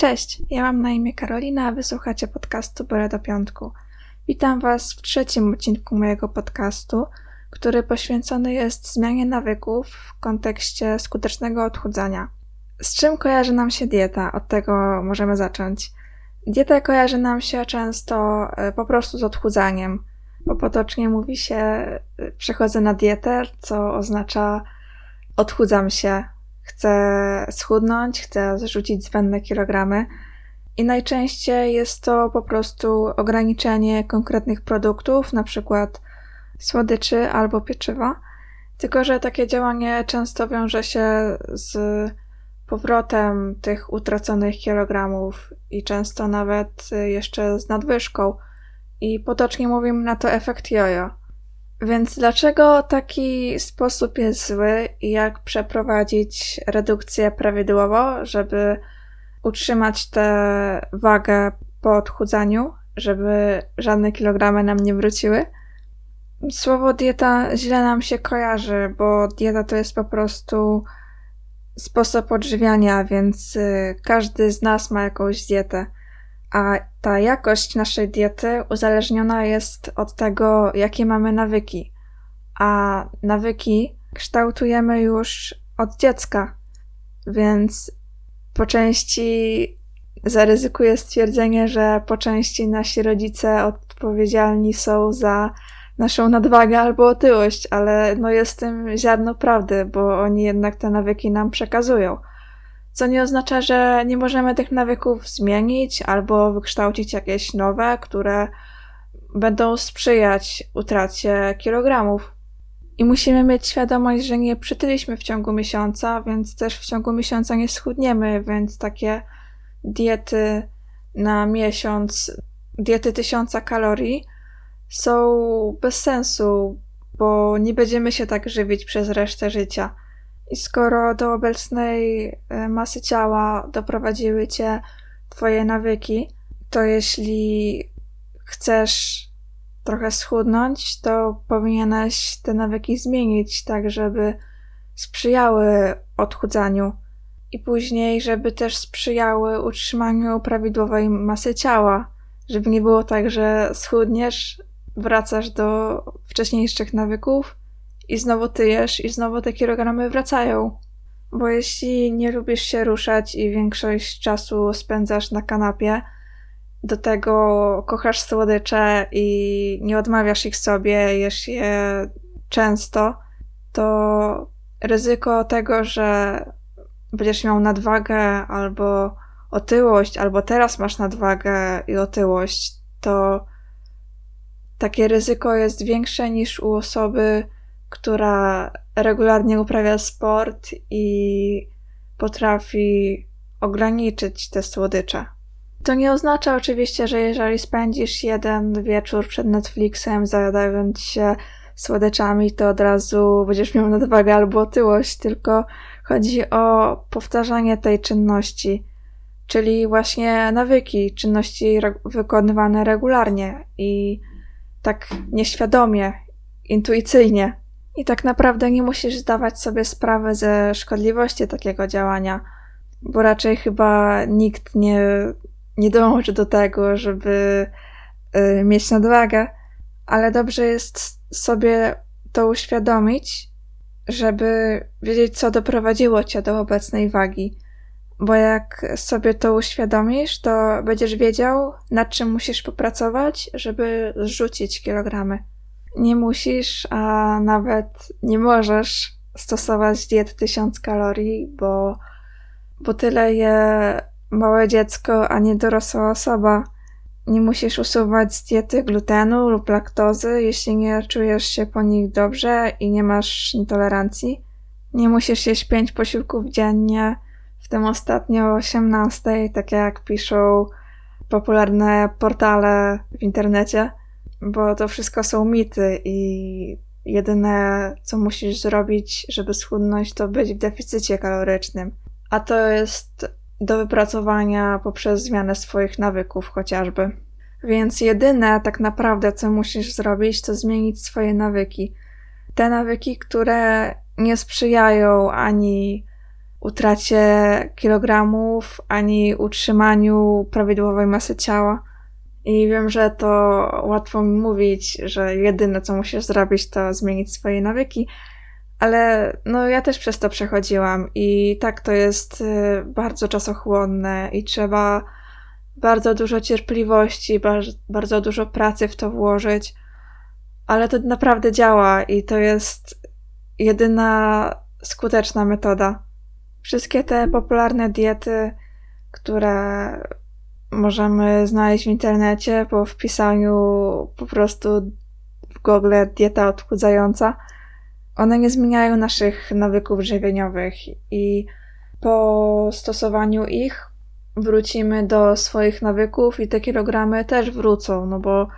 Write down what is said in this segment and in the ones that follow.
Cześć, ja mam na imię Karolina, a wysłuchacie podcastu Byle do Piątku. Witam Was w trzecim odcinku mojego podcastu, który poświęcony jest zmianie nawyków w kontekście skutecznego odchudzania. Z czym kojarzy nam się dieta? Od tego możemy zacząć. Dieta kojarzy nam się często e, po prostu z odchudzaniem, bo potocznie mówi się e, przechodzę na dietę, co oznacza odchudzam się, chcę schudnąć, chcę zrzucić zbędne kilogramy. I najczęściej jest to po prostu ograniczenie konkretnych produktów, na przykład słodyczy albo pieczywa. Tylko, że takie działanie często wiąże się z powrotem tych utraconych kilogramów i często nawet jeszcze z nadwyżką. I potocznie mówimy na to efekt jojo. Więc dlaczego taki sposób jest zły i jak przeprowadzić redukcję prawidłowo, żeby utrzymać tę wagę po odchudzaniu, żeby żadne kilogramy nam nie wróciły? Słowo dieta źle nam się kojarzy, bo dieta to jest po prostu sposób odżywiania, więc y, każdy z nas ma jakąś dietę a ta jakość naszej diety uzależniona jest od tego, jakie mamy nawyki. A nawyki kształtujemy już od dziecka, więc po części zaryzykuję stwierdzenie, że po części nasi rodzice odpowiedzialni są za naszą nadwagę albo otyłość, ale no jest w tym ziarno prawdy, bo oni jednak te nawyki nam przekazują co nie oznacza, że nie możemy tych nawyków zmienić albo wykształcić jakieś nowe, które będą sprzyjać utracie kilogramów. I musimy mieć świadomość, że nie przytyliśmy w ciągu miesiąca, więc też w ciągu miesiąca nie schudniemy, więc takie diety na miesiąc, diety tysiąca kalorii są bez sensu, bo nie będziemy się tak żywić przez resztę życia. I skoro do obecnej e, masy ciała doprowadziły cię twoje nawyki, to jeśli chcesz trochę schudnąć, to powinieneś te nawyki zmienić tak, żeby sprzyjały odchudzaniu. I później, żeby też sprzyjały utrzymaniu prawidłowej masy ciała, żeby nie było tak, że schudniesz, wracasz do wcześniejszych nawyków i znowu tyjesz i znowu te kilogramy wracają. Bo jeśli nie lubisz się ruszać i większość czasu spędzasz na kanapie, do tego kochasz słodycze i nie odmawiasz ich sobie, jesz je często, to ryzyko tego, że będziesz miał nadwagę albo otyłość, albo teraz masz nadwagę i otyłość, to takie ryzyko jest większe niż u osoby, która regularnie uprawia sport i potrafi ograniczyć te słodycze. To nie oznacza oczywiście, że jeżeli spędzisz jeden wieczór przed Netflixem, zajadając się słodyczami, to od razu będziesz miał nadwagę albo otyłość, tylko chodzi o powtarzanie tej czynności, czyli właśnie nawyki, czynności re wykonywane regularnie i tak nieświadomie, intuicyjnie. I tak naprawdę nie musisz zdawać sobie sprawy ze szkodliwości takiego działania, bo raczej chyba nikt nie, nie dąży do tego, żeby y, mieć nadwagę, ale dobrze jest sobie to uświadomić, żeby wiedzieć, co doprowadziło cię do obecnej wagi. Bo jak sobie to uświadomisz, to będziesz wiedział, nad czym musisz popracować, żeby zrzucić kilogramy nie musisz, a nawet nie możesz stosować diety 1000 kalorii, bo, bo tyle je małe dziecko, a nie dorosła osoba. Nie musisz usuwać z diety glutenu lub laktozy, jeśli nie czujesz się po nich dobrze i nie masz intolerancji. Nie musisz jeść 5 posiłków dziennie, w tym ostatnio o 18, tak jak piszą popularne portale w internecie bo to wszystko są mity i jedyne, co musisz zrobić, żeby schudnąć, to być w deficycie kalorycznym. A to jest do wypracowania poprzez zmianę swoich nawyków chociażby. Więc jedyne tak naprawdę, co musisz zrobić, to zmienić swoje nawyki. Te nawyki, które nie sprzyjają ani utracie kilogramów, ani utrzymaniu prawidłowej masy ciała. I wiem, że to łatwo mi mówić, że jedyne co musisz zrobić to zmienić swoje nawyki, ale no ja też przez to przechodziłam i tak to jest y, bardzo czasochłonne i trzeba bardzo dużo cierpliwości, bardzo dużo pracy w to włożyć, ale to naprawdę działa i to jest jedyna skuteczna metoda. Wszystkie te popularne diety, które możemy znaleźć w internecie po wpisaniu po prostu w Google dieta odchudzająca, one nie zmieniają naszych nawyków żywieniowych i po stosowaniu ich wrócimy do swoich nawyków i te kilogramy też wrócą, no bo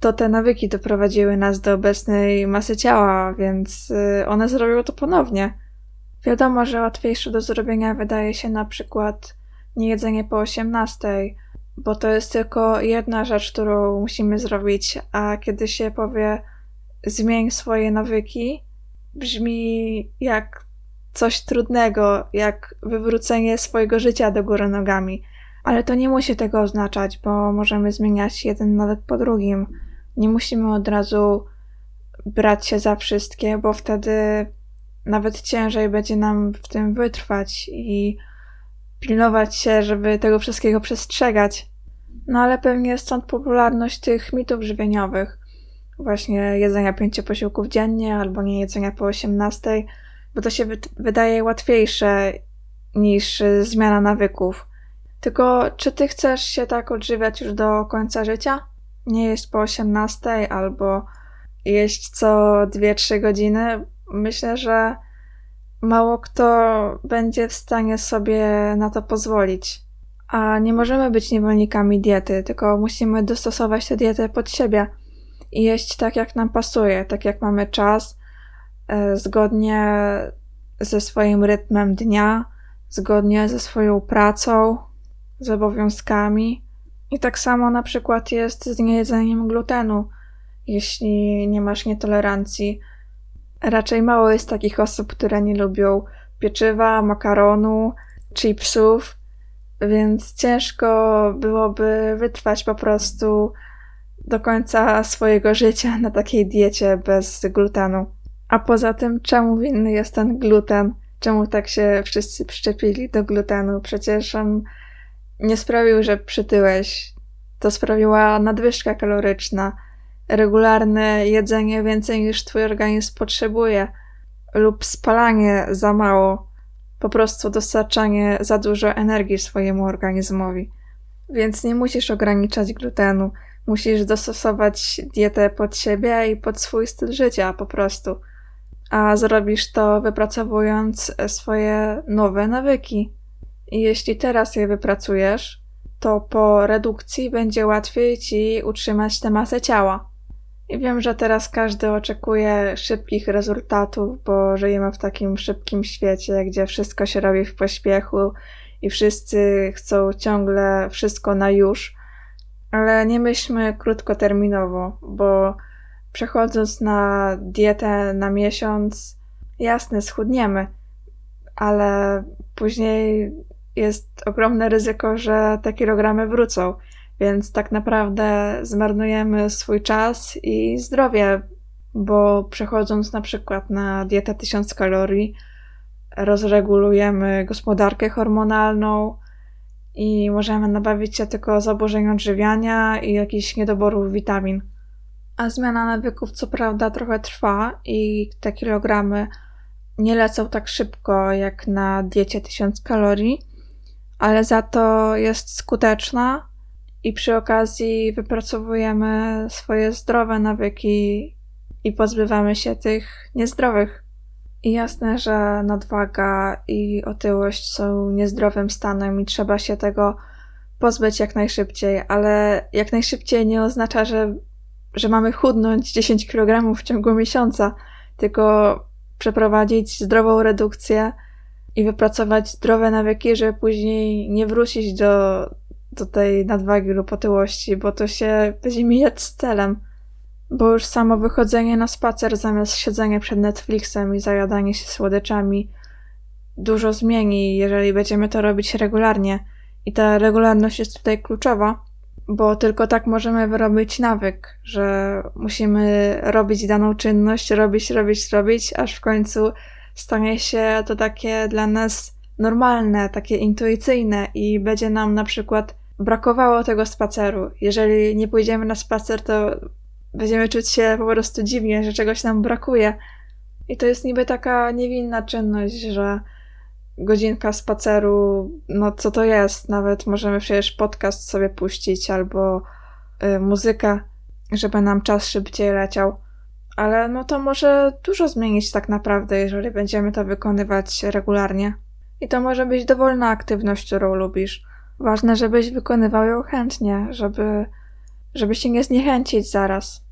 to te nawyki doprowadziły nas do obecnej masy ciała, więc y, one zrobią to ponownie. Wiadomo, że łatwiejsze do zrobienia wydaje się na przykład niejedzenie po 18, bo to jest tylko jedna rzecz, którą musimy zrobić, a kiedy się powie zmień swoje nawyki, brzmi jak coś trudnego, jak wywrócenie swojego życia do góry nogami. Ale to nie musi tego oznaczać, bo możemy zmieniać jeden nawyk po drugim. Nie musimy od razu brać się za wszystkie, bo wtedy nawet ciężej będzie nam w tym wytrwać i pilnować się, żeby tego wszystkiego przestrzegać. No ale pewnie stąd popularność tych mitów żywieniowych. Właśnie jedzenia pięciu posiłków dziennie albo nie jedzenia po 18, bo to się wydaje łatwiejsze niż zmiana nawyków. Tylko czy ty chcesz się tak odżywiać już do końca życia? Nie jeść po 18 albo jeść co 2-3 godziny? Myślę, że mało kto będzie w stanie sobie na to pozwolić. A nie możemy być niewolnikami diety, tylko musimy dostosować tę dietę pod siebie i jeść tak, jak nam pasuje, tak jak mamy czas, e, zgodnie ze swoim rytmem dnia, zgodnie ze swoją pracą, z obowiązkami. I tak samo na przykład jest z niejedzeniem glutenu. Jeśli nie masz nietolerancji, raczej mało jest takich osób, które nie lubią pieczywa, makaronu, chipsów, więc ciężko byłoby wytrwać po prostu do końca swojego życia na takiej diecie bez glutenu. A poza tym, czemu winny jest ten gluten? Czemu tak się wszyscy przyczepili do glutenu? Przecież on nie sprawił, że przytyłeś. To sprawiła nadwyżka kaloryczna, regularne jedzenie więcej niż twój organizm potrzebuje, lub spalanie za mało, po prostu dostarczanie za dużo energii swojemu organizmowi. Więc nie musisz ograniczać glutenu, musisz dostosować dietę pod siebie i pod swój styl życia po prostu. A zrobisz to wypracowując swoje nowe nawyki. I jeśli teraz je wypracujesz, to po redukcji będzie łatwiej ci utrzymać tę masę ciała. I wiem, że teraz każdy oczekuje szybkich rezultatów, bo żyjemy w takim szybkim świecie, gdzie wszystko się robi w pośpiechu i wszyscy chcą ciągle wszystko na już. Ale nie myślmy krótkoterminowo, bo przechodząc na dietę na miesiąc, jasne, schudniemy, ale później jest ogromne ryzyko, że te kilogramy wrócą, więc tak naprawdę zmarnujemy swój czas i zdrowie, bo przechodząc na przykład na dietę 1000 kalorii, rozregulujemy gospodarkę hormonalną i możemy nabawić się tylko zaburzeń odżywiania i jakichś niedoborów witamin. A zmiana nawyków co prawda trochę trwa i te kilogramy nie lecą tak szybko jak na diecie 1000 kalorii, ale za to jest skuteczna i przy okazji wypracowujemy swoje zdrowe nawyki i pozbywamy się tych niezdrowych. I jasne, że nadwaga i otyłość są niezdrowym stanem i trzeba się tego pozbyć jak najszybciej, ale jak najszybciej nie oznacza, że, że mamy chudnąć 10 kg w ciągu miesiąca, tylko przeprowadzić zdrową redukcję i wypracować zdrowe nawyki, żeby później nie wrócić do, do tej nadwagi lub otyłości, bo to się będzie mijać z celem. Bo już samo wychodzenie na spacer zamiast siedzenia przed Netflixem i zajadanie się słodyczami dużo zmieni, jeżeli będziemy to robić regularnie. I ta regularność jest tutaj kluczowa, bo tylko tak możemy wyrobić nawyk, że musimy robić daną czynność, robić, robić, robić, aż w końcu stanie się to takie dla nas normalne, takie intuicyjne i będzie nam na przykład brakowało tego spaceru. Jeżeli nie pójdziemy na spacer, to będziemy czuć się po prostu dziwnie, że czegoś nam brakuje. I to jest niby taka niewinna czynność, że godzinka spaceru, no co to jest? Nawet możemy przecież podcast sobie puścić albo y, muzykę, żeby nam czas szybciej leciał. Ale no to może dużo zmienić tak naprawdę, jeżeli będziemy to wykonywać regularnie. I to może być dowolna aktywność, którą lubisz. Ważne, żebyś wykonywał ją chętnie, żeby, żeby się nie zniechęcić zaraz.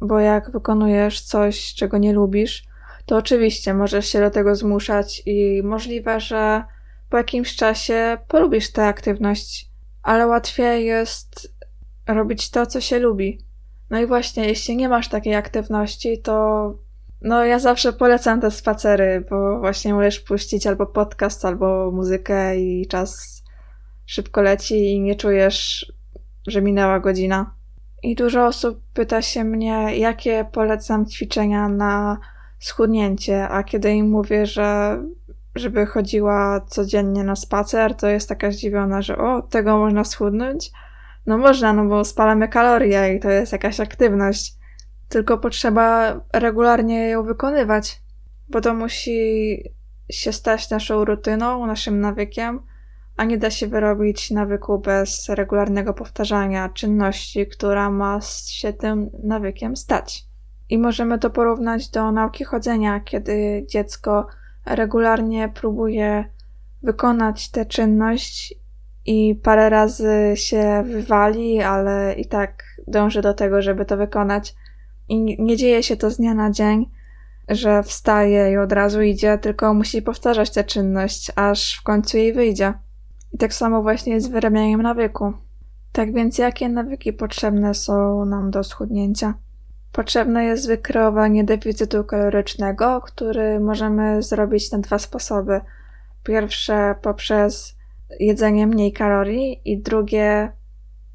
Bo jak wykonujesz coś, czego nie lubisz, to oczywiście możesz się do tego zmuszać i możliwe, że po jakimś czasie polubisz tę aktywność, ale łatwiej jest robić to, co się lubi. No i właśnie, jeśli nie masz takiej aktywności, to no ja zawsze polecam te spacery, bo właśnie możesz puścić albo podcast, albo muzykę i czas szybko leci i nie czujesz, że minęła godzina. I dużo osób pyta się mnie, jakie polecam ćwiczenia na schudnięcie, a kiedy im mówię, że żeby chodziła codziennie na spacer, to jest taka zdziwiona, że o, tego można schudnąć? No można, no bo spalamy kalorie i to jest jakaś aktywność. Tylko potrzeba regularnie ją wykonywać, bo to musi się stać naszą rutyną, naszym nawykiem, a nie da się wyrobić nawyku bez regularnego powtarzania czynności, która ma się tym nawykiem stać. I możemy to porównać do nauki chodzenia, kiedy dziecko regularnie próbuje wykonać tę czynność i parę razy się wywali, ale i tak dąży do tego, żeby to wykonać. I nie dzieje się to z dnia na dzień, że wstaje i od razu idzie, tylko musi powtarzać tę czynność, aż w końcu jej wyjdzie. I tak samo właśnie jest z wyrabianiem nawyku. Tak więc jakie nawyki potrzebne są nam do schudnięcia? Potrzebne jest wykreowanie deficytu kalorycznego, który możemy zrobić na dwa sposoby. Pierwsze poprzez jedzenie mniej kalorii i drugie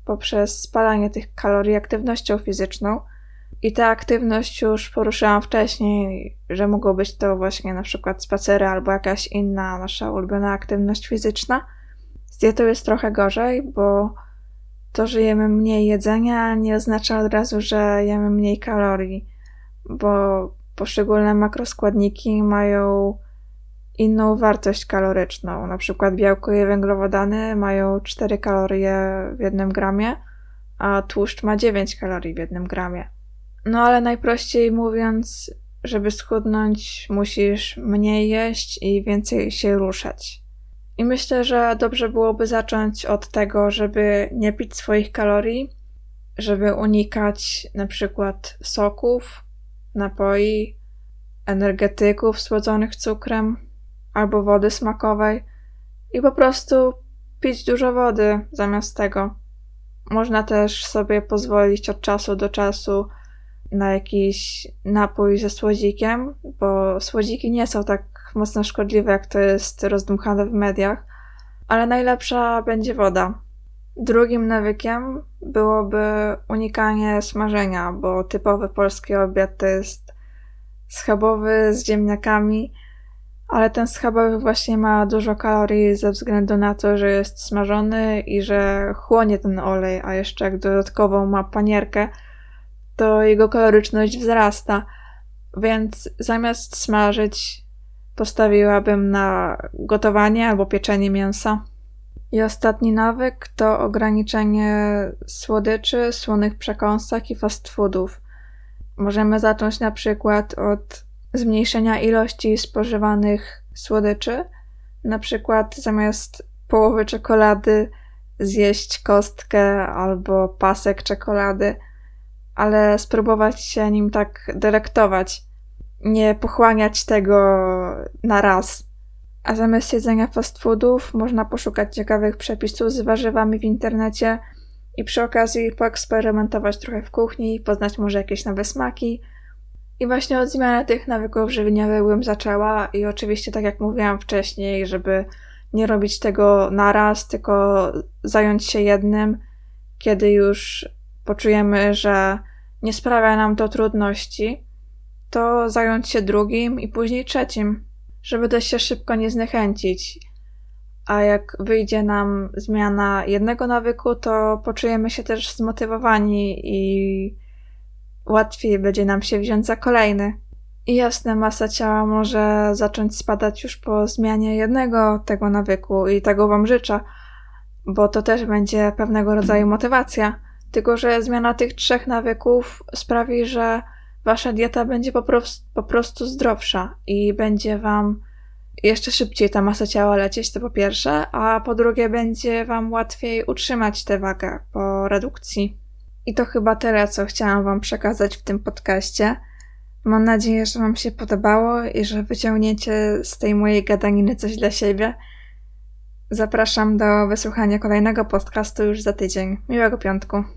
poprzez spalanie tych kalorii aktywnością fizyczną. I tę aktywność już poruszyłam wcześniej, że mogło być to właśnie na przykład spacery albo jakaś inna nasza ulubiona aktywność fizyczna. Z dietą jest trochę gorzej, bo to, że jemy mniej jedzenia, nie oznacza od razu, że jemy mniej kalorii, bo poszczególne makroskładniki mają inną wartość kaloryczną. Na przykład białko i węglowodany mają 4 kalorie w jednym gramie, a tłuszcz ma 9 kalorii w jednym gramie. No ale najprościej mówiąc, żeby schudnąć, musisz mniej jeść i więcej się ruszać. I myślę, że dobrze byłoby zacząć od tego, żeby nie pić swoich kalorii, żeby unikać na przykład soków, napoi, energetyków słodzonych cukrem albo wody smakowej i po prostu pić dużo wody zamiast tego. Można też sobie pozwolić od czasu do czasu na jakiś napój ze słodzikiem, bo słodziki nie są tak mocno szkodliwe, jak to jest rozdmuchane w mediach, ale najlepsza będzie woda. Drugim nawykiem byłoby unikanie smażenia, bo typowy polski obiad to jest schabowy z ziemniakami, ale ten schabowy właśnie ma dużo kalorii ze względu na to, że jest smażony i że chłonie ten olej, a jeszcze jak dodatkowo ma panierkę, to jego kaloryczność wzrasta. Więc zamiast smażyć, postawiłabym na gotowanie albo pieczenie mięsa. I ostatni nawyk to ograniczenie słodyczy, słonych przekąsek i fast foodów. Możemy zacząć na przykład od zmniejszenia ilości spożywanych słodyczy. Na przykład zamiast połowy czekolady zjeść kostkę albo pasek czekolady, ale spróbować się nim tak delektować nie pochłaniać tego na raz. A zamiast jedzenia fast foodów można poszukać ciekawych przepisów z warzywami w internecie i przy okazji poeksperymentować trochę w kuchni, poznać może jakieś nowe smaki. I właśnie od zmiany tych nawyków żywieniowych bym zaczęła i oczywiście tak jak mówiłam wcześniej, żeby nie robić tego naraz, tylko zająć się jednym, kiedy już poczujemy, że nie sprawia nam to trudności, to zająć się drugim i później trzecim, żeby też się szybko nie zniechęcić. A jak wyjdzie nam zmiana jednego nawyku, to poczujemy się też zmotywowani i łatwiej będzie nam się wziąć za kolejny. I jasne, masa ciała może zacząć spadać już po zmianie jednego tego nawyku i tego Wam życzę, bo to też będzie pewnego rodzaju motywacja. Tylko, że zmiana tych trzech nawyków sprawi, że Wasza dieta będzie po prostu, po prostu zdrowsza i będzie Wam jeszcze szybciej ta masa ciała lecieć, to po pierwsze, a po drugie będzie Wam łatwiej utrzymać tę wagę po redukcji. I to chyba tyle, co chciałam Wam przekazać w tym podcaście. Mam nadzieję, że Wam się podobało i że wyciągniecie z tej mojej gadaniny coś dla siebie. Zapraszam do wysłuchania kolejnego podcastu już za tydzień. Miłego piątku.